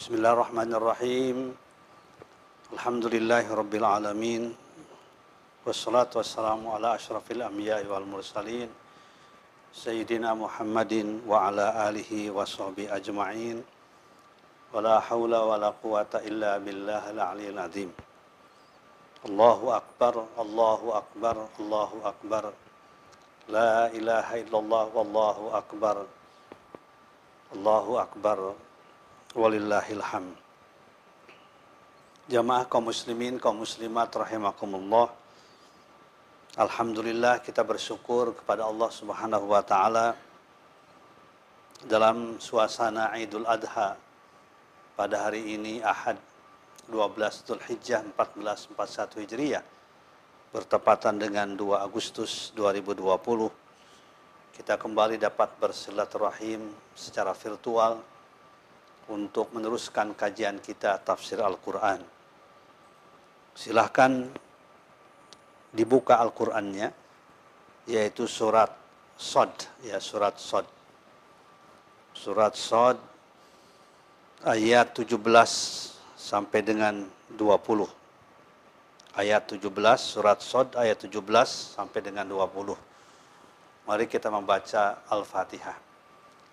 بسم الله الرحمن الرحيم الحمد لله رب العالمين والصلاة والسلام على أشرف الأنبياء والمرسلين سيدنا محمد وعلى آله وصحبه أجمعين ولا حول ولا قوة إلا بالله العلي العظيم الله أكبر الله أكبر الله أكبر لا إله إلا الله والله أكبر الله أكبر Walillahilham. Jamaah kaum muslimin, kaum muslimat rahimakumullah. Alhamdulillah kita bersyukur kepada Allah Subhanahu wa taala dalam suasana Idul Adha pada hari ini Ahad 12 Zulhijjah 1441 Hijriah bertepatan dengan 2 Agustus 2020 kita kembali dapat bersilaturahim secara virtual untuk meneruskan kajian kita tafsir Al-Quran. Silahkan dibuka Al-Qurannya, yaitu surat Sod, ya surat Sod. Surat Sod ayat 17 sampai dengan 20. Ayat 17, surat Sod ayat 17 sampai dengan 20. Mari kita membaca Al-Fatihah.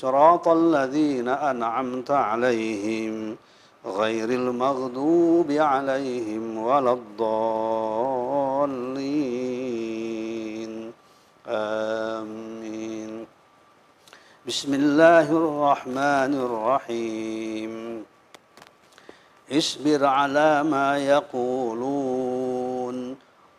صراط الذين أنعمت عليهم غير المغضوب عليهم ولا الضالين. آمين. بسم الله الرحمن الرحيم. اصبر على ما يقولون.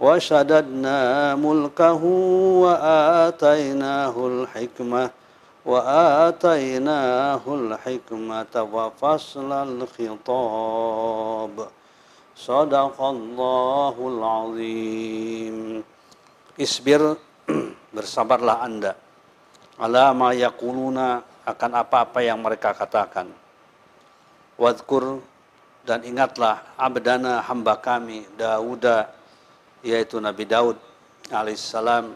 وشددنا ملكه وآتيناه الحكمة وآتيناه الحكمة وفصل الخطاب صدق الله العظيم Isbir bersabarlah anda ala ma yakuluna akan apa-apa yang mereka katakan wadkur dan ingatlah abdana hamba kami Dauda yaitu Nabi Daud alaihissalam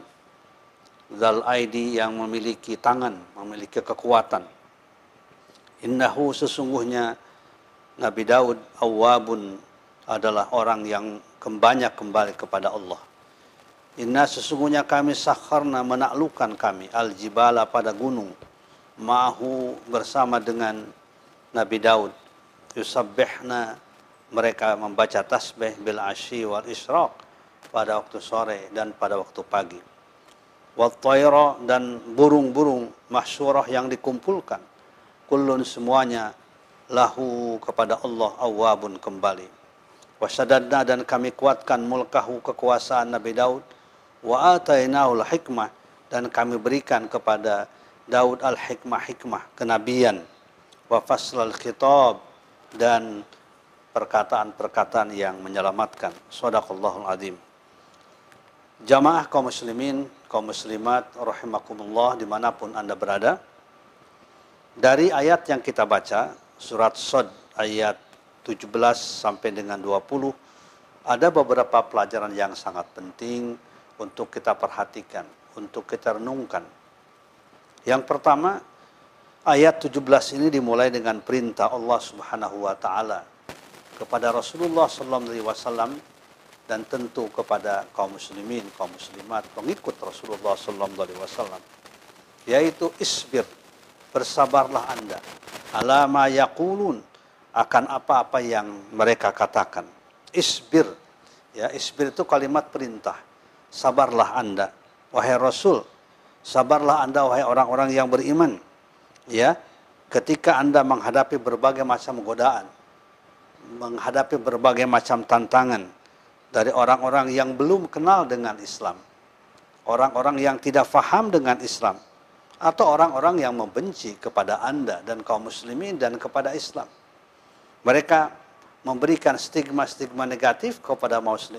Zal Aidi yang memiliki tangan, memiliki kekuatan. Innahu sesungguhnya Nabi Daud awabun adalah orang yang banyak kembali kepada Allah. Inna sesungguhnya kami sakharna menaklukkan kami al-jibala pada gunung ma'hu bersama dengan Nabi Daud yusabbihna mereka membaca tasbih bil asyi wal isyraq pada waktu sore dan pada waktu pagi. Wattaira dan burung-burung mahsyurah yang dikumpulkan. Kullun semuanya lahu kepada Allah awabun kembali. Wasadadna dan kami kuatkan mulkahu kekuasaan Nabi Daud. Wa atainaul hikmah dan kami berikan kepada Daud al-hikmah-hikmah, kenabian. Wa faslal khitab dan perkataan-perkataan yang menyelamatkan. Sadaqallahul azim. Jamaah kaum muslimin, kaum muslimat, rahimakumullah di mana pun Anda berada. Dari ayat yang kita baca, surat Sod ayat 17 sampai dengan 20, ada beberapa pelajaran yang sangat penting untuk kita perhatikan, untuk kita renungkan. Yang pertama, ayat 17 ini dimulai dengan perintah Allah Subhanahu wa taala kepada Rasulullah sallallahu dan tentu kepada kaum muslimin, kaum muslimat, pengikut Rasulullah wasallam yaitu isbir bersabarlah Anda ala ma yaqulun akan apa-apa yang mereka katakan isbir Ya, isbir itu kalimat perintah. Sabarlah Anda, wahai Rasul. Sabarlah Anda wahai orang-orang yang beriman. Ya, ketika Anda menghadapi berbagai macam godaan, menghadapi berbagai macam tantangan dari orang-orang yang belum kenal dengan Islam, orang-orang yang tidak faham dengan Islam, atau orang-orang yang membenci kepada Anda dan kaum muslimin dan kepada Islam. Mereka memberikan stigma-stigma negatif kepada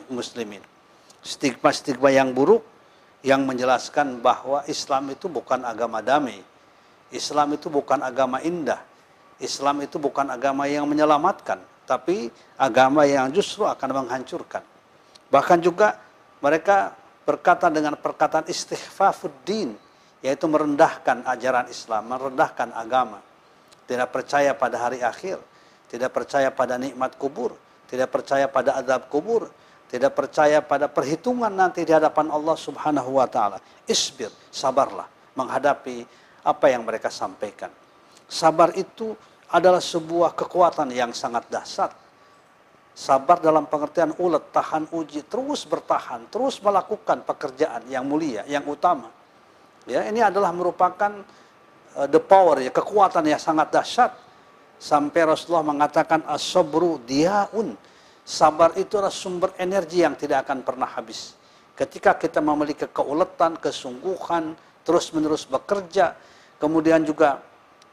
muslimin. Stigma-stigma yang buruk yang menjelaskan bahwa Islam itu bukan agama damai. Islam itu bukan agama indah. Islam itu bukan agama yang menyelamatkan, tapi agama yang justru akan menghancurkan. Bahkan juga mereka berkata dengan perkataan istighfafuddin, yaitu merendahkan ajaran Islam, merendahkan agama. Tidak percaya pada hari akhir, tidak percaya pada nikmat kubur, tidak percaya pada azab kubur, tidak percaya pada perhitungan nanti di hadapan Allah Subhanahu wa taala. Isbir, sabarlah menghadapi apa yang mereka sampaikan. Sabar itu adalah sebuah kekuatan yang sangat dahsyat. Sabar dalam pengertian ulet, tahan uji, terus bertahan, terus melakukan pekerjaan yang mulia, yang utama. Ya, ini adalah merupakan uh, the power ya, kekuatan yang sangat dahsyat Sampai Rasulullah mengatakan as-sabru diaun. Sabar itu adalah sumber energi yang tidak akan pernah habis. Ketika kita memiliki keuletan, kesungguhan, terus-menerus bekerja, kemudian juga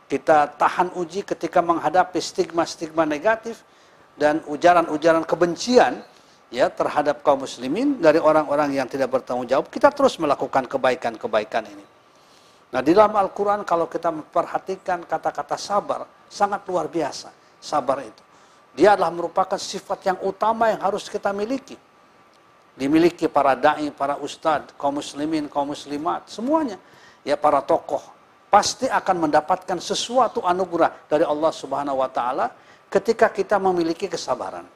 kita tahan uji ketika menghadapi stigma-stigma negatif dan ujaran-ujaran kebencian ya terhadap kaum muslimin dari orang-orang yang tidak bertanggung jawab, kita terus melakukan kebaikan-kebaikan ini. Nah, di dalam Al-Quran kalau kita memperhatikan kata-kata sabar, sangat luar biasa sabar itu. Dia adalah merupakan sifat yang utama yang harus kita miliki. Dimiliki para da'i, para ustadz, kaum muslimin, kaum muslimat, semuanya. Ya para tokoh. Pasti akan mendapatkan sesuatu anugerah dari Allah subhanahu wa ta'ala ketika kita memiliki kesabaran.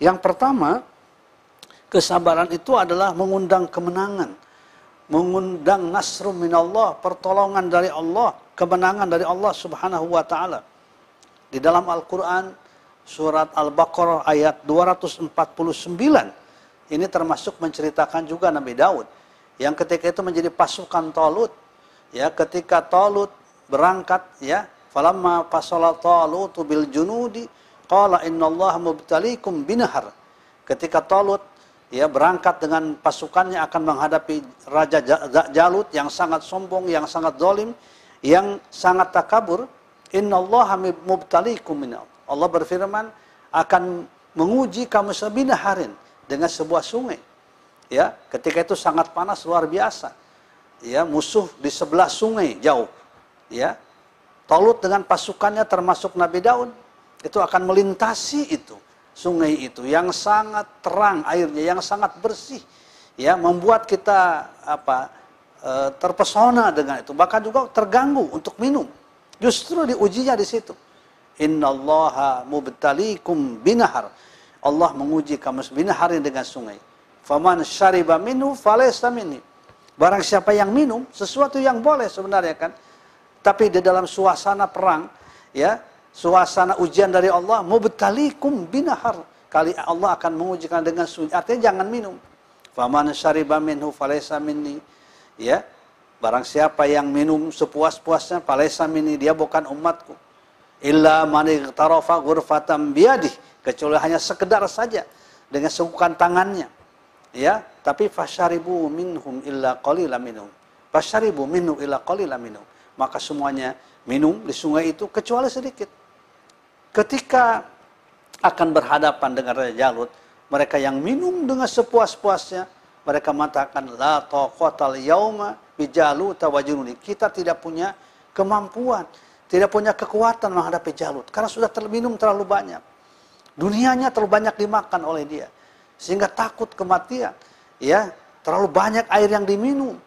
Yang pertama, kesabaran itu adalah mengundang kemenangan mengundang nasrum minallah, pertolongan dari Allah, kemenangan dari Allah Subhanahu wa taala. Di dalam Al-Qur'an surat Al-Baqarah ayat 249 ini termasuk menceritakan juga Nabi Daud yang ketika itu menjadi pasukan Talut ya ketika Talut berangkat ya falamma fasala Talut bil junudi qala innallaha mubtaliikum binahar ketika Talut ya berangkat dengan pasukannya akan menghadapi Raja Jalut yang sangat sombong, yang sangat dolim, yang sangat takabur. Inna Allah mubtalikum Allah berfirman akan menguji kamu sebina harin dengan sebuah sungai. Ya, ketika itu sangat panas luar biasa. Ya, musuh di sebelah sungai jauh. Ya, Talut dengan pasukannya termasuk Nabi Daud itu akan melintasi itu sungai itu yang sangat terang airnya, yang sangat bersih, ya membuat kita apa e, terpesona dengan itu, bahkan juga terganggu untuk minum. Justru diujinya di situ. Innallaha mubtalikum binahar. Allah menguji kamu binaharin dengan sungai. Faman syariba minhu falaysa minni. Barang siapa yang minum, sesuatu yang boleh sebenarnya kan. Tapi di dalam suasana perang, ya suasana ujian dari Allah mubtalikum binahar. Kali Allah akan mengujikan dengan sunyi artinya jangan minum. Faman syariba minhu falaysa minni. Ya barang siapa yang minum sepuas-puasnya falaysa minni dia bukan umatku. Illa man igtarafa ghurfatan biyadih. Kecuali hanya sekedar saja dengan sengkukan tangannya. Ya tapi fasyaribu minhum illa qalilan minhum. Fasyaribu minhu illa qalilan minhum maka semuanya minum di sungai itu kecuali sedikit ketika akan berhadapan dengan Raja Jalut, mereka yang minum dengan sepuas-puasnya, mereka mengatakan la taqatal yauma bijalut tawajununi. Kita tidak punya kemampuan, tidak punya kekuatan menghadapi Jalut karena sudah terminum terlalu banyak. Dunianya terlalu banyak dimakan oleh dia sehingga takut kematian. Ya, terlalu banyak air yang diminum.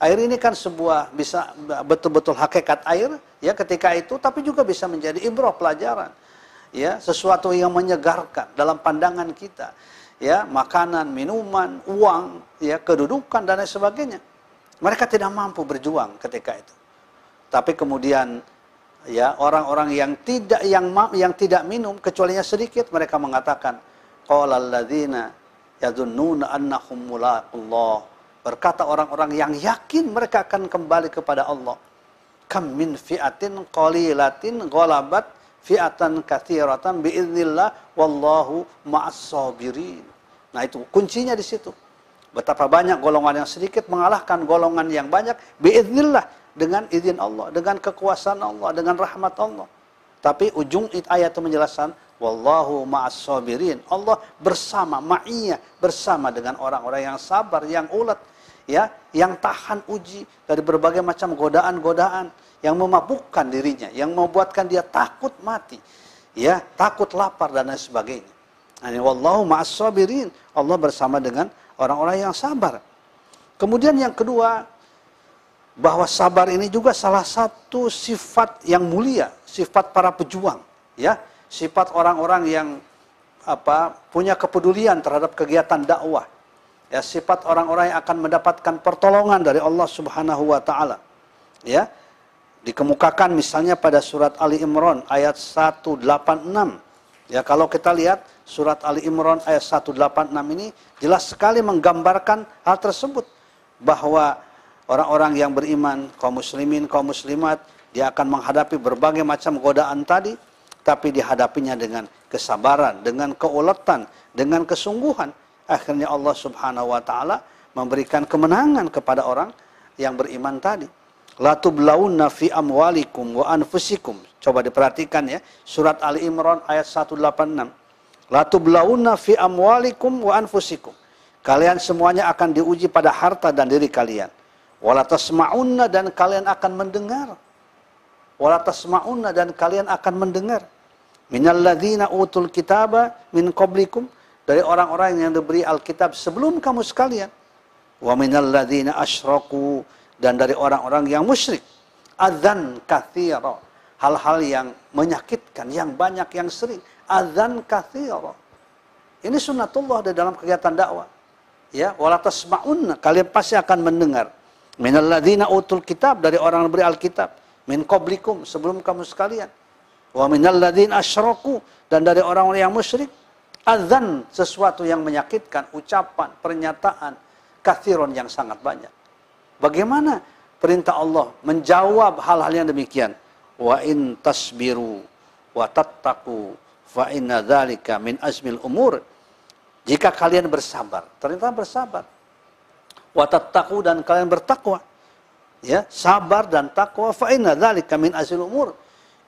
Air ini kan sebuah bisa betul-betul hakikat air ya ketika itu tapi juga bisa menjadi ibrah pelajaran ya sesuatu yang menyegarkan dalam pandangan kita ya makanan minuman uang ya kedudukan dan lain sebagainya mereka tidak mampu berjuang ketika itu tapi kemudian ya orang-orang yang tidak yang yang tidak minum kecualinya sedikit mereka mengatakan qala alladzina yadhunnuna annahum mulaqullah. Berkata orang-orang yang yakin mereka akan kembali kepada Allah. Kam min fi'atin qalilatin ghalabat fi'atan katsiratan biiznillah wallahu ma'as sabirin. Nah itu kuncinya di situ. Betapa banyak golongan yang sedikit mengalahkan golongan yang banyak biiznillah dengan izin Allah, dengan kekuasaan Allah, dengan rahmat Allah. Tapi ujung ayat itu menjelaskan wallahu ma'as sabirin. Allah bersama ma'iyah bersama dengan orang-orang yang sabar, yang ulat, ya, yang tahan uji dari berbagai macam godaan-godaan yang memabukkan dirinya, yang membuatkan dia takut mati, ya, takut lapar dan lain sebagainya. Wallahu ma'as sabirin. Allah bersama dengan orang-orang yang sabar. Kemudian yang kedua, bahwa sabar ini juga salah satu sifat yang mulia, sifat para pejuang, ya, sifat orang-orang yang apa punya kepedulian terhadap kegiatan dakwah. Ya, sifat orang-orang yang akan mendapatkan pertolongan dari Allah Subhanahu wa taala. Ya, dikemukakan misalnya pada surat Ali Imran ayat 186. Ya, kalau kita lihat surat Ali Imran ayat 186 ini jelas sekali menggambarkan hal tersebut bahwa orang-orang yang beriman, kaum muslimin, kaum muslimat, dia akan menghadapi berbagai macam godaan tadi, tapi dihadapinya dengan kesabaran, dengan keuletan, dengan kesungguhan. Akhirnya Allah Subhanahu wa taala memberikan kemenangan kepada orang yang beriman tadi. La tublaunna fi amwalikum wa anfusikum. Coba diperhatikan ya, surat Ali Imran ayat 186. La tublaunna fi amwalikum wa anfusikum. Kalian semuanya akan diuji pada harta dan diri kalian. Wala tasma'unna dan kalian akan mendengar. Wala tasma'unna dan kalian akan mendengar. Minalladzina utul kitaba min qablikum dari orang-orang yang diberi Alkitab sebelum kamu sekalian. Wa minalladzina asyraku dan dari orang-orang yang musyrik. Adzan kathira. Hal-hal yang menyakitkan, yang banyak, yang sering. Adzan kathira. Ini sunnatullah di dalam kegiatan dakwah. Ya, wala tasma'unna. Kalian pasti akan mendengar. Minalladzina utul kitab dari orang yang beri Alkitab. Min qablikum sebelum kamu sekalian. Wa minalladzina asyraku dan dari orang-orang yang musyrik. Adzan sesuatu yang menyakitkan, ucapan, pernyataan, kathiron yang sangat banyak. Bagaimana perintah Allah menjawab hal-hal yang demikian? Wa in tasbiru wa tattaqu fa inna dzalika min azmil umur. Jika kalian bersabar, ternyata bersabar. Wa tattaqu dan kalian bertakwa. Ya, sabar dan takwa fa inna dzalika min azmil umur.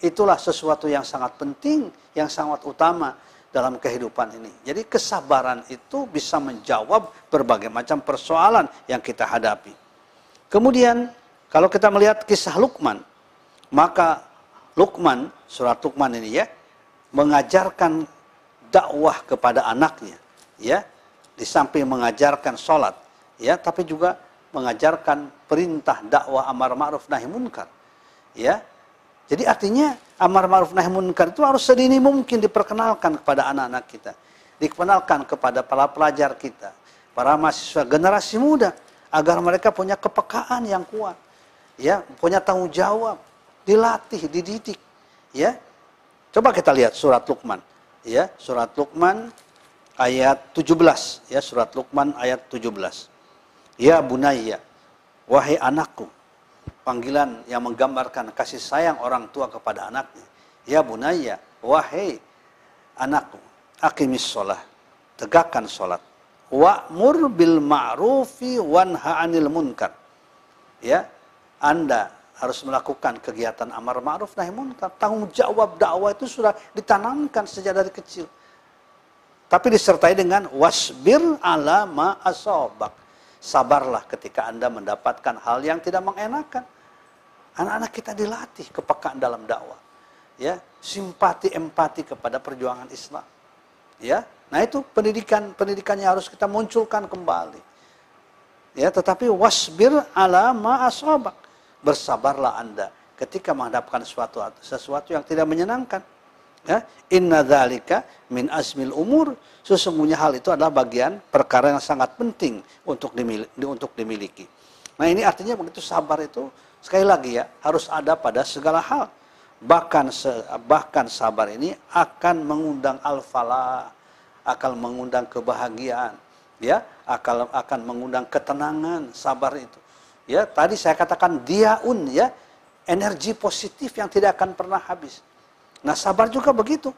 Itulah sesuatu yang sangat penting, yang sangat utama dalam kehidupan ini. Jadi kesabaran itu bisa menjawab berbagai macam persoalan yang kita hadapi. Kemudian kalau kita melihat kisah Lukman, maka Lukman, surat Lukman ini ya, mengajarkan dakwah kepada anaknya, ya, di samping mengajarkan sholat, ya, tapi juga mengajarkan perintah dakwah amar ma'ruf nahi munkar, ya. Jadi artinya amar ma'ruf nahi munkar itu harus sedini mungkin diperkenalkan kepada anak-anak kita, dikenalkan kepada para pelajar kita, para mahasiswa generasi muda, agar mereka punya kepekaan yang kuat, ya, punya tanggung jawab, dilatih, dididik, ya. Coba kita lihat surat Luqman, ya, surat Luqman ayat 17, ya, surat Luqman ayat 17. Ya bunayya, wahai anakku, panggilan yang menggambarkan kasih sayang orang tua kepada anaknya. Ya bunayya, wahai anakku, akimis sholat, tegakkan sholat wa'mur bil ma'rufi wanha 'anil munkar. Ya, Anda harus melakukan kegiatan amar ma'ruf nahi munkar. Tanggung jawab dakwah itu sudah ditanamkan sejak dari kecil. Tapi disertai dengan wasbir ala ma asobak. Sabarlah ketika Anda mendapatkan hal yang tidak mengenakan. Anak-anak kita dilatih kepekaan dalam dakwah. Ya, simpati empati kepada perjuangan Islam. Ya, Nah itu pendidikan pendidikannya harus kita munculkan kembali. Ya, tetapi wasbir ala ma asabak. Bersabarlah Anda ketika menghadapkan sesuatu sesuatu yang tidak menyenangkan. Ya, inna dzalika min asmil umur. Sesungguhnya hal itu adalah bagian perkara yang sangat penting untuk dimiliki, untuk dimiliki. Nah, ini artinya begitu sabar itu sekali lagi ya harus ada pada segala hal. Bahkan bahkan sabar ini akan mengundang al-falah akan mengundang kebahagiaan, ya akan akan mengundang ketenangan, sabar itu. Ya, tadi saya katakan diaun ya, energi positif yang tidak akan pernah habis. Nah, sabar juga begitu.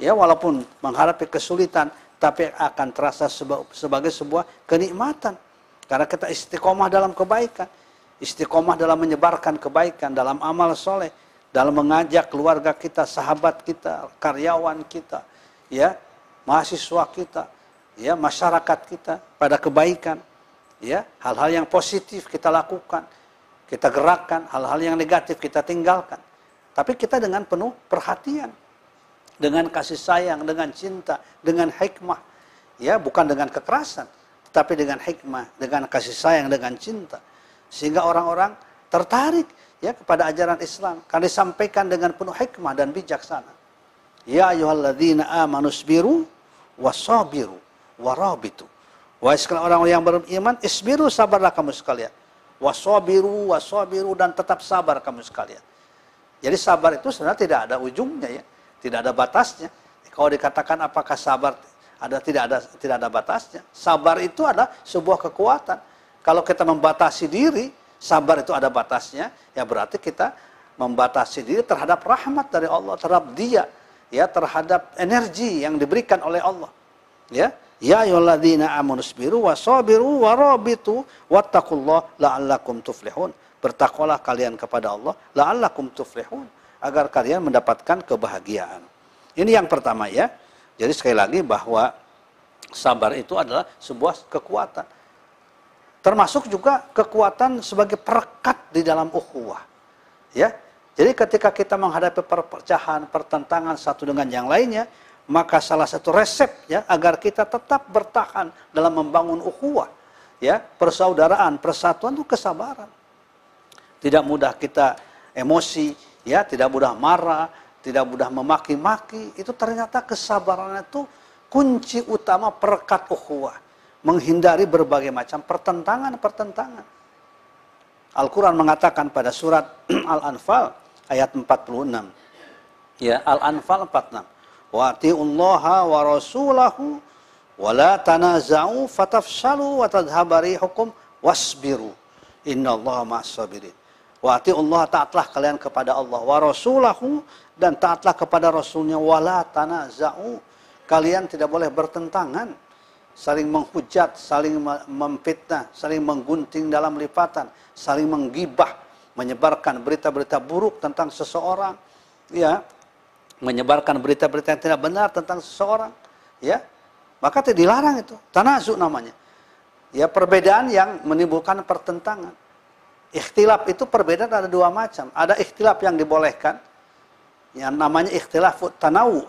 Ya, walaupun menghadapi kesulitan, tapi akan terasa sebagai sebuah kenikmatan. Karena kita istiqomah dalam kebaikan, istiqomah dalam menyebarkan kebaikan, dalam amal soleh, dalam mengajak keluarga kita, sahabat kita, karyawan kita, ya, mahasiswa kita, ya, masyarakat kita pada kebaikan, ya, hal-hal yang positif kita lakukan, kita gerakkan, hal-hal yang negatif kita tinggalkan. Tapi kita dengan penuh perhatian, dengan kasih sayang, dengan cinta, dengan hikmah, ya, bukan dengan kekerasan, tetapi dengan hikmah, dengan kasih sayang, dengan cinta, sehingga orang-orang tertarik ya kepada ajaran Islam karena disampaikan dengan penuh hikmah dan bijaksana. Ya ayyuhalladzina amanu sabiru wasabiru warabitu. Wahai sekalian orang yang beriman, isbiru sabarlah kamu sekalian. Wasabiru wasabiru dan tetap sabar kamu sekalian. Jadi sabar itu sebenarnya tidak ada ujungnya ya, tidak ada batasnya. Kalau dikatakan apakah sabar ada tidak ada tidak ada batasnya. Sabar itu adalah sebuah kekuatan. Kalau kita membatasi diri, sabar itu ada batasnya, ya berarti kita membatasi diri terhadap rahmat dari Allah, terhadap dia, ya terhadap energi yang diberikan oleh Allah. Ya, ya ayyuhalladzina amanu sabiru wasabiru warabitu wattaqullah la'allakum tuflihun. Bertakwalah kalian kepada Allah la'allakum tuflihun agar kalian mendapatkan kebahagiaan. Ini yang pertama ya. Jadi sekali lagi bahwa sabar itu adalah sebuah kekuatan termasuk juga kekuatan sebagai perekat di dalam ukhuwah. Ya. Jadi ketika kita menghadapi perpecahan, pertentangan satu dengan yang lainnya, maka salah satu resep ya agar kita tetap bertahan dalam membangun ukhuwah, ya, persaudaraan, persatuan itu kesabaran. Tidak mudah kita emosi, ya, tidak mudah marah, tidak mudah memaki-maki, itu ternyata kesabaran itu kunci utama perekat ukhuwah menghindari berbagai macam pertentangan-pertentangan. Al-Quran mengatakan pada surat Al-Anfal ayat 46. Ya, Al-Anfal 46. Wa ati'ullaha wa rasulahu wa la tanaza'u fatafshalu wa tadhabari hukum wasbiru. Innallaha ma'as sabirin. Wa ati'ullaha taatlah kalian kepada Allah wa rasulahu dan taatlah kepada rasulnya wa la tanaza'u. Kalian tidak boleh bertentangan saling menghujat, saling memfitnah, saling menggunting dalam lipatan, saling menggibah, menyebarkan berita-berita buruk tentang seseorang, ya, menyebarkan berita-berita yang tidak benar tentang seseorang, ya, maka tidak dilarang itu, tanazuk namanya. Ya, perbedaan yang menimbulkan pertentangan. Ikhtilaf itu perbedaan ada dua macam. Ada ikhtilaf yang dibolehkan, yang namanya ikhtilaf tanawu.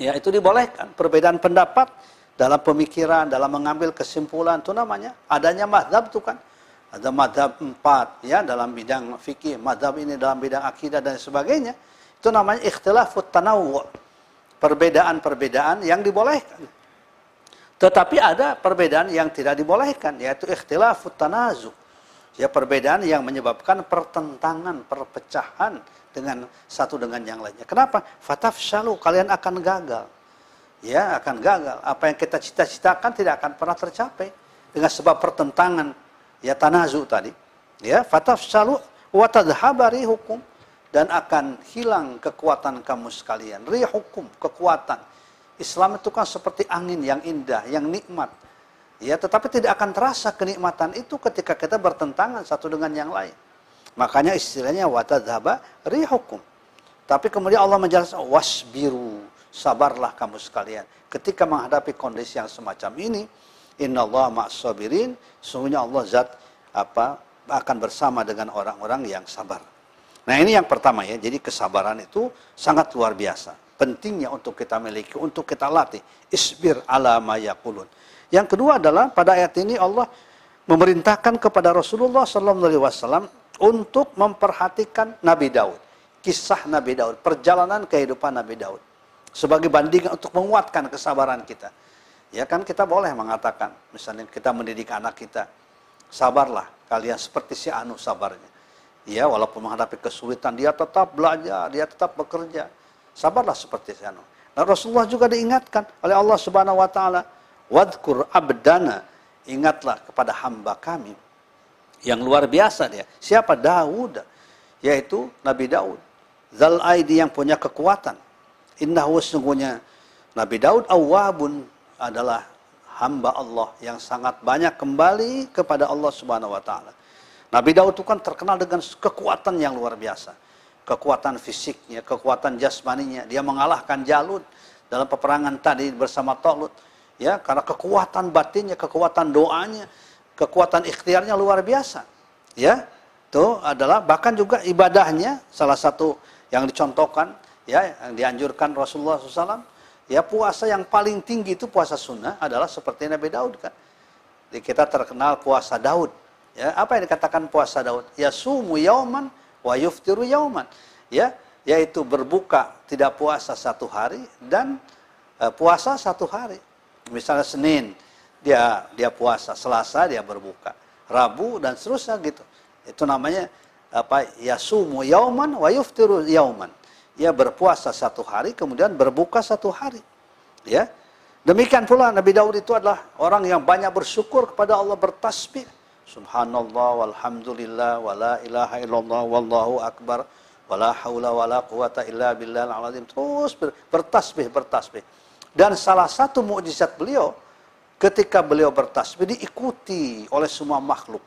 Ya, itu dibolehkan. Perbedaan pendapat dalam pemikiran, dalam mengambil kesimpulan itu namanya adanya madhab itu kan. Ada madhab empat ya dalam bidang fikih, madhab ini dalam bidang akidah dan sebagainya. Itu namanya ikhtilafut tanawu. Perbedaan-perbedaan yang dibolehkan. Tetapi ada perbedaan yang tidak dibolehkan, yaitu ikhtilafut tanazu. Ya perbedaan yang menyebabkan pertentangan, perpecahan dengan satu dengan yang lainnya. Kenapa? Fatafshalu, kalian akan gagal ya akan gagal. Apa yang kita cita-citakan tidak akan pernah tercapai dengan sebab pertentangan ya tanazu tadi. Ya, fatafsalu wa tadhhabari hukum dan akan hilang kekuatan kamu sekalian. Ri hukum, kekuatan. Islam itu kan seperti angin yang indah, yang nikmat. Ya, tetapi tidak akan terasa kenikmatan itu ketika kita bertentangan satu dengan yang lain. Makanya istilahnya watadhaba hukum. Tapi kemudian Allah menjelaskan wasbiru sabarlah kamu sekalian. Ketika menghadapi kondisi yang semacam ini, Inna Allah ma'asabirin, sungguhnya Allah zat apa akan bersama dengan orang-orang yang sabar. Nah ini yang pertama ya, jadi kesabaran itu sangat luar biasa. Pentingnya untuk kita miliki, untuk kita latih. Isbir ala mayakulun. Yang kedua adalah pada ayat ini Allah memerintahkan kepada Rasulullah SAW untuk memperhatikan Nabi Daud. Kisah Nabi Daud, perjalanan kehidupan Nabi Daud sebagai bandingan untuk menguatkan kesabaran kita. Ya kan kita boleh mengatakan, misalnya kita mendidik anak kita, sabarlah kalian seperti si Anu sabarnya. Ya walaupun menghadapi kesulitan dia tetap belajar, dia tetap bekerja. Sabarlah seperti si Anu. Nah Rasulullah juga diingatkan oleh Allah Subhanahu Wa Taala, wadkur abdana ingatlah kepada hamba kami yang luar biasa dia. Siapa Daud? Yaitu Nabi Daud. Zal Aidi yang punya kekuatan. Innahu sesungguhnya Nabi Daud awabun adalah hamba Allah yang sangat banyak kembali kepada Allah Subhanahu wa taala. Nabi Daud itu kan terkenal dengan kekuatan yang luar biasa. Kekuatan fisiknya, kekuatan jasmaninya. Dia mengalahkan Jalut dalam peperangan tadi bersama Tolut. Ya, karena kekuatan batinnya, kekuatan doanya, kekuatan ikhtiarnya luar biasa. Ya, itu adalah bahkan juga ibadahnya salah satu yang dicontohkan ya yang dianjurkan Rasulullah SAW ya puasa yang paling tinggi itu puasa sunnah adalah seperti Nabi Daud kan? Jadi kita terkenal puasa Daud. Ya apa yang dikatakan puasa Daud? Ya sumu yauman wa yuftiru yauman. Ya yaitu berbuka tidak puasa satu hari dan uh, puasa satu hari misalnya Senin dia dia puasa, Selasa dia berbuka, Rabu dan seterusnya gitu. Itu namanya apa? Yasumu yauman wa yuftiru yauman. Ia berpuasa satu hari kemudian berbuka satu hari. Ya. Demikian pula Nabi Daud itu adalah orang yang banyak bersyukur kepada Allah bertasbih. Subhanallah walhamdulillah wala ilaha illallah wallahu akbar wala haula wala quwata illa billah al-azim. Terus bertasbih bertasbih. Dan salah satu mukjizat beliau ketika beliau bertasbih diikuti oleh semua makhluk.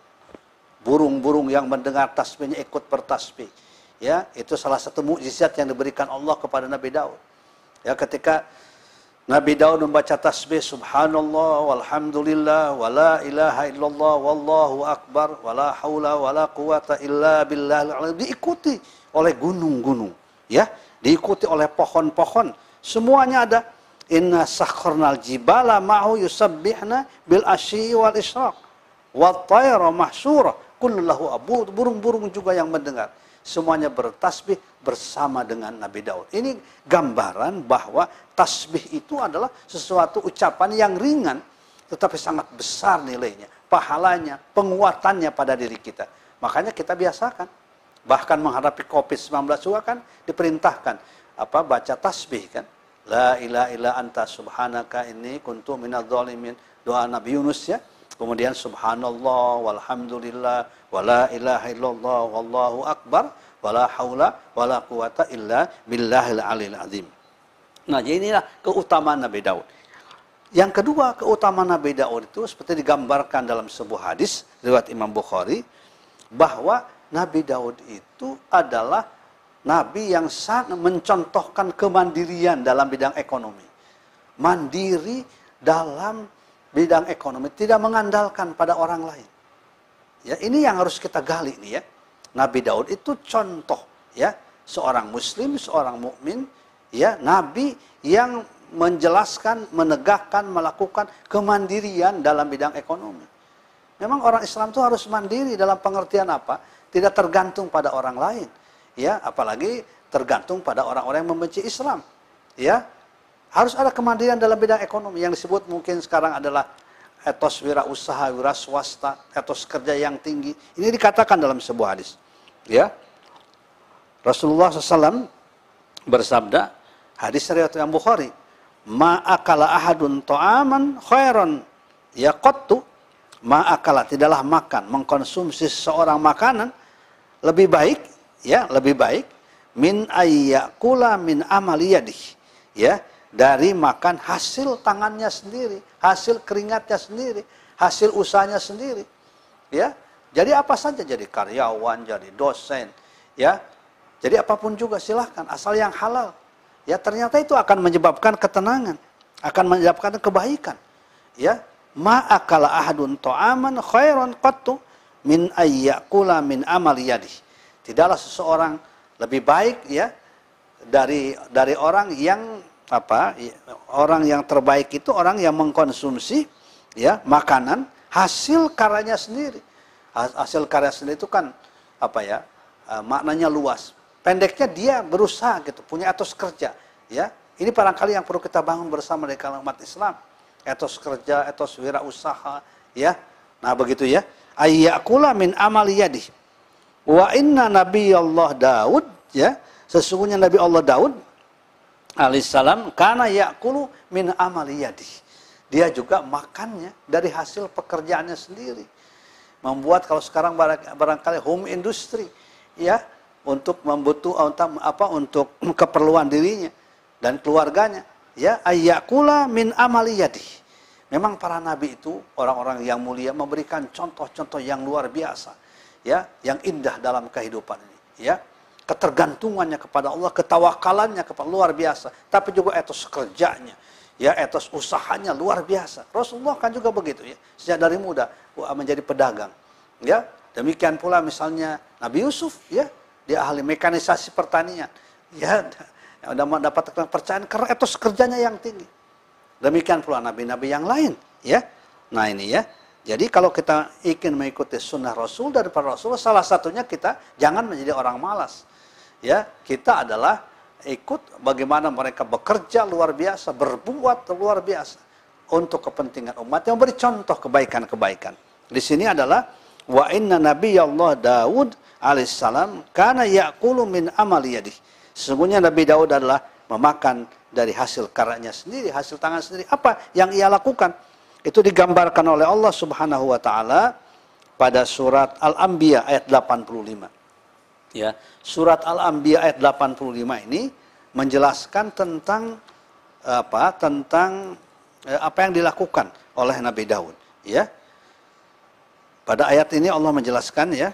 Burung-burung yang mendengar tasbihnya ikut bertasbih. Ya, itu salah satu mukjizat yang diberikan Allah kepada Nabi Daud. Ya, ketika Nabi Daud membaca tasbih subhanallah walhamdulillah wala ilaha illallah wallahu akbar wala haula wala quwata illa billah diikuti oleh gunung-gunung ya diikuti oleh pohon-pohon semuanya ada Inna sakharnal jibala ma'hu yusabbihna bil asyi wal isyraq. Wa tayra mahsyura kullahu abud. Burung-burung juga yang mendengar. Semuanya bertasbih bersama dengan Nabi Daud. Ini gambaran bahwa tasbih itu adalah sesuatu ucapan yang ringan tetapi sangat besar nilainya, pahalanya, penguatannya pada diri kita. Makanya kita biasakan. Bahkan menghadapi Covid-19 juga kan diperintahkan apa baca tasbih kan La ilaha illa anta subhanaka inni kuntu minadh dhalimin. Doa Nabi Yunus ya. Kemudian subhanallah walhamdulillah wala ilaha illallah wallahu akbar wala haula wala quwata illa billahil alil azim. Nah, jadi inilah keutamaan Nabi Daud. Yang kedua, keutamaan Nabi Daud itu seperti digambarkan dalam sebuah hadis riwayat Imam Bukhari bahwa Nabi Daud itu adalah Nabi yang sangat mencontohkan kemandirian dalam bidang ekonomi. Mandiri dalam bidang ekonomi, tidak mengandalkan pada orang lain. Ya, ini yang harus kita gali nih ya. Nabi Daud itu contoh ya, seorang muslim, seorang mukmin, ya, nabi yang menjelaskan, menegakkan, melakukan kemandirian dalam bidang ekonomi. Memang orang Islam itu harus mandiri dalam pengertian apa? Tidak tergantung pada orang lain ya apalagi tergantung pada orang-orang yang membenci Islam ya harus ada kemandirian dalam bidang ekonomi yang disebut mungkin sekarang adalah etos wirausaha, wira swasta, etos kerja yang tinggi. Ini dikatakan dalam sebuah hadis. Ya. Rasulullah SAW bersabda, hadis riwayat Imam Bukhari, "Ma ahadun ta'aman khairan yaqattu ma akala tidaklah makan mengkonsumsi seseorang makanan lebih baik ya lebih baik min ayyakula min amaliyadih ya dari makan hasil tangannya sendiri, hasil keringatnya sendiri, hasil usahanya sendiri. Ya. Jadi apa saja jadi karyawan, jadi dosen, ya. Jadi apa pun juga silahkan asal yang halal. Ya ternyata itu akan menyebabkan ketenangan, akan menyebabkan kebaikan. Ya, ma akala ahadun ta'aman khairan qattu min ayyakula min amaliyadih Tidaklah seseorang lebih baik ya dari dari orang yang apa orang yang terbaik itu orang yang mengkonsumsi ya makanan hasil karyanya sendiri. Hasil karya sendiri itu kan apa ya uh, maknanya luas. Pendeknya dia berusaha gitu punya etos kerja ya. Ini barangkali yang perlu kita bangun bersama dari kalangan umat Islam. Etos kerja etos wirausaha ya. Nah begitu ya. Ayyakula min amaliyadih Wa inna Nabi Allah Daud ya, sesungguhnya Nabi Allah Daud alaihissalam karena yakulu min amali yadi. dia juga makannya dari hasil pekerjaannya sendiri. Membuat kalau sekarang barangkali home industry ya untuk membutuh apa untuk keperluan dirinya dan keluarganya ya ayakula min amaliyati. Memang para nabi itu orang-orang yang mulia memberikan contoh-contoh yang luar biasa ya yang indah dalam kehidupan ini ya ketergantungannya kepada Allah ketawakalannya kepada luar biasa tapi juga etos kerjanya ya etos usahanya luar biasa. Rasulullah kan juga begitu ya. Sejak dari muda menjadi pedagang. Ya, demikian pula misalnya Nabi Yusuf ya, dia ahli mekanisasi pertanian. Ya, sudah mendapatkan kepercayaan karena etos kerjanya yang tinggi. Demikian pula nabi-nabi yang lain, ya. Nah, ini ya. Jadi kalau kita ingin mengikuti sunnah Rasul dari para Rasul, salah satunya kita jangan menjadi orang malas. Ya, kita adalah ikut bagaimana mereka bekerja luar biasa, berbuat luar biasa untuk kepentingan umat yang beri contoh kebaikan-kebaikan. Di sini adalah wa inna Allah Daud alaihissalam karena yaqulu min. Sesungguhnya Nabi Daud adalah memakan dari hasil karyanya sendiri, hasil tangan sendiri. Apa yang ia lakukan? Itu digambarkan oleh Allah Subhanahu wa taala pada surat Al-Anbiya ayat 85 ya surat Al-Anbiya ayat 85 ini menjelaskan tentang apa tentang eh, apa yang dilakukan oleh Nabi Daud ya. Pada ayat ini Allah menjelaskan ya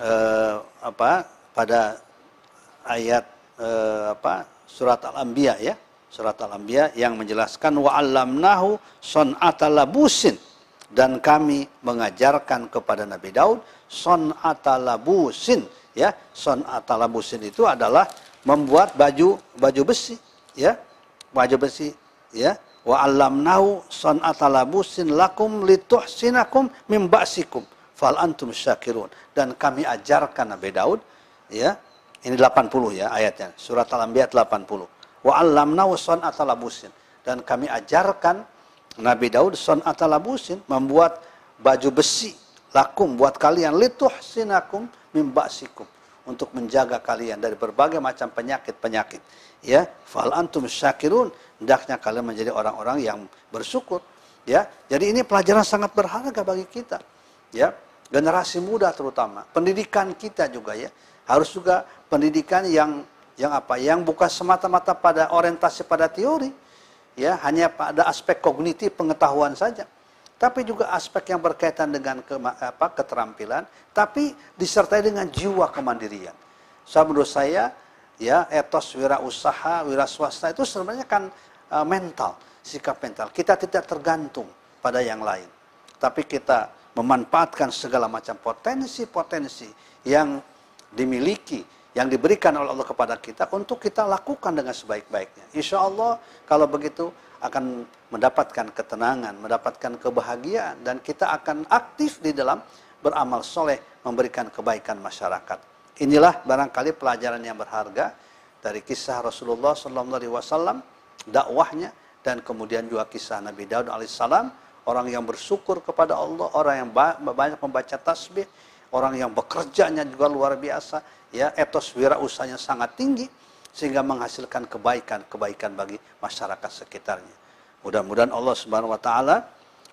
eh, apa pada ayat eh, apa surat Al-Anbiya ya surat Al-Anbiya yang menjelaskan wa 'allamnahu son'ata labusin. Dan kami mengajarkan kepada Nabi Daud son'ata labusin ya. Son atalabusin itu adalah membuat baju baju besi ya. Baju besi ya. Wa allamnahu son atalabusin lakum lituhsinakum min ba'sikum fal antum syakirun. Dan kami ajarkan Nabi Daud ya. Ini 80 ya ayatnya. Surat Al-Anbiya 80 wa allamnahu son atalabusin dan kami ajarkan Nabi Daud son atalabusin membuat baju besi lakum buat kalian lituhsinakum min ba'sikum untuk menjaga kalian dari berbagai macam penyakit-penyakit. Ya, fal antum syakirun, hendaknya kalian menjadi orang-orang yang bersyukur. Ya, jadi ini pelajaran sangat berharga bagi kita. Ya, generasi muda terutama, pendidikan kita juga ya, harus juga pendidikan yang yang apa? Yang bukan semata-mata pada orientasi pada teori, ya, hanya pada aspek kognitif pengetahuan saja tapi juga aspek yang berkaitan dengan ke, apa, keterampilan, tapi disertai dengan jiwa kemandirian. So, menurut saya, ya etos wirausaha, wira swasta itu sebenarnya kan uh, mental, sikap mental. Kita tidak tergantung pada yang lain, tapi kita memanfaatkan segala macam potensi-potensi yang dimiliki, yang diberikan oleh Allah kepada kita untuk kita lakukan dengan sebaik-baiknya. Insya Allah kalau begitu akan mendapatkan ketenangan, mendapatkan kebahagiaan, dan kita akan aktif di dalam beramal soleh, memberikan kebaikan masyarakat. Inilah barangkali pelajaran yang berharga dari kisah Rasulullah SAW, dakwahnya, dan kemudian juga kisah Nabi Daud alaihissalam, orang yang bersyukur kepada Allah, orang yang banyak membaca tasbih, orang yang bekerjanya juga luar biasa, ya etos wirausahanya sangat tinggi, sehingga menghasilkan kebaikan-kebaikan bagi masyarakat sekitarnya. Mudah-mudahan Allah Subhanahu wa taala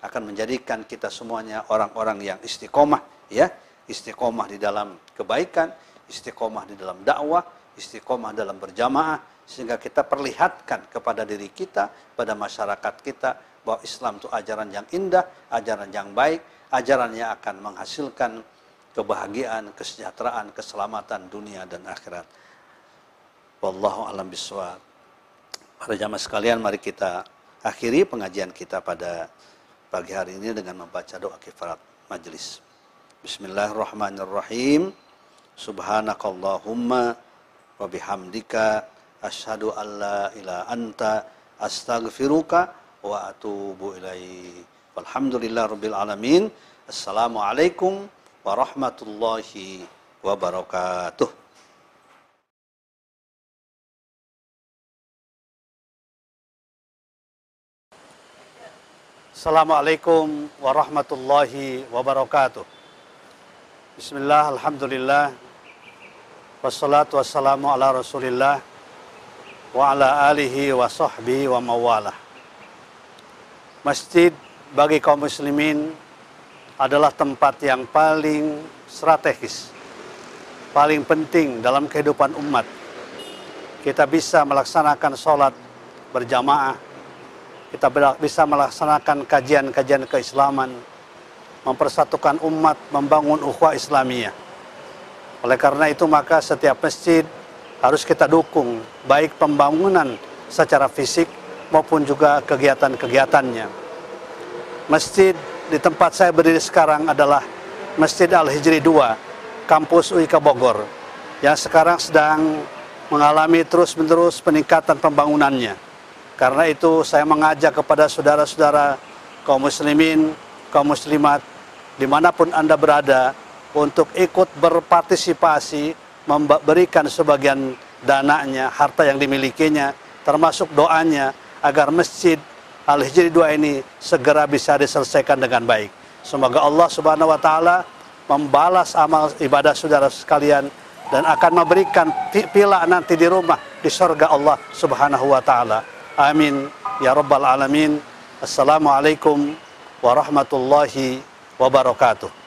akan menjadikan kita semuanya orang-orang yang istiqomah ya, istiqomah di dalam kebaikan, istiqomah di dalam dakwah, istiqomah dalam berjamaah sehingga kita perlihatkan kepada diri kita, pada masyarakat kita bahwa Islam itu ajaran yang indah, ajaran yang baik, ajaran yang akan menghasilkan kebahagiaan, kesejahteraan, keselamatan dunia dan akhirat. Wallahu alam biswab. Para jamaah sekalian, mari kita akhiri pengajian kita pada pagi hari ini dengan membaca doa kifarat majelis. Bismillahirrahmanirrahim. Subhanakallahumma wa bihamdika asyhadu an la ilaha anta astaghfiruka wa atubu ilaihi. Walhamdulillah rabbil alamin. Assalamualaikum warahmatullahi wabarakatuh. Assalamualaikum warahmatullahi wabarakatuh. Bismillah, Alhamdulillah. Wassalatu wassalamu ala rasulillah. Wa ala alihi wa sahbihi wa mawalah. Masjid bagi kaum muslimin adalah tempat yang paling strategis, paling penting dalam kehidupan umat. Kita bisa melaksanakan sholat berjamaah, kita bisa melaksanakan kajian-kajian keislaman, mempersatukan umat, membangun ukhuwah Islamiyah. Oleh karena itu maka setiap masjid harus kita dukung baik pembangunan secara fisik maupun juga kegiatan-kegiatannya. Masjid di tempat saya berdiri sekarang adalah Masjid Al-Hijri II, kampus UIK Bogor, yang sekarang sedang mengalami terus-menerus peningkatan pembangunannya. Karena itu saya mengajak kepada saudara-saudara kaum muslimin, kaum muslimat, di mana pun Anda berada, untuk ikut berpartisipasi, memberikan sebagian dananya, harta yang dimilikinya, termasuk doanya, agar masjid Al-Hijri 2 ini segera bisa diselesaikan dengan baik. Semoga Allah Subhanahu wa taala membalas amal ibadah saudara sekalian dan akan memberikan pila nanti di rumah di surga Allah Subhanahu wa taala. Amin ya rabbal alamin. Assalamualaikum warahmatullahi wabarakatuh.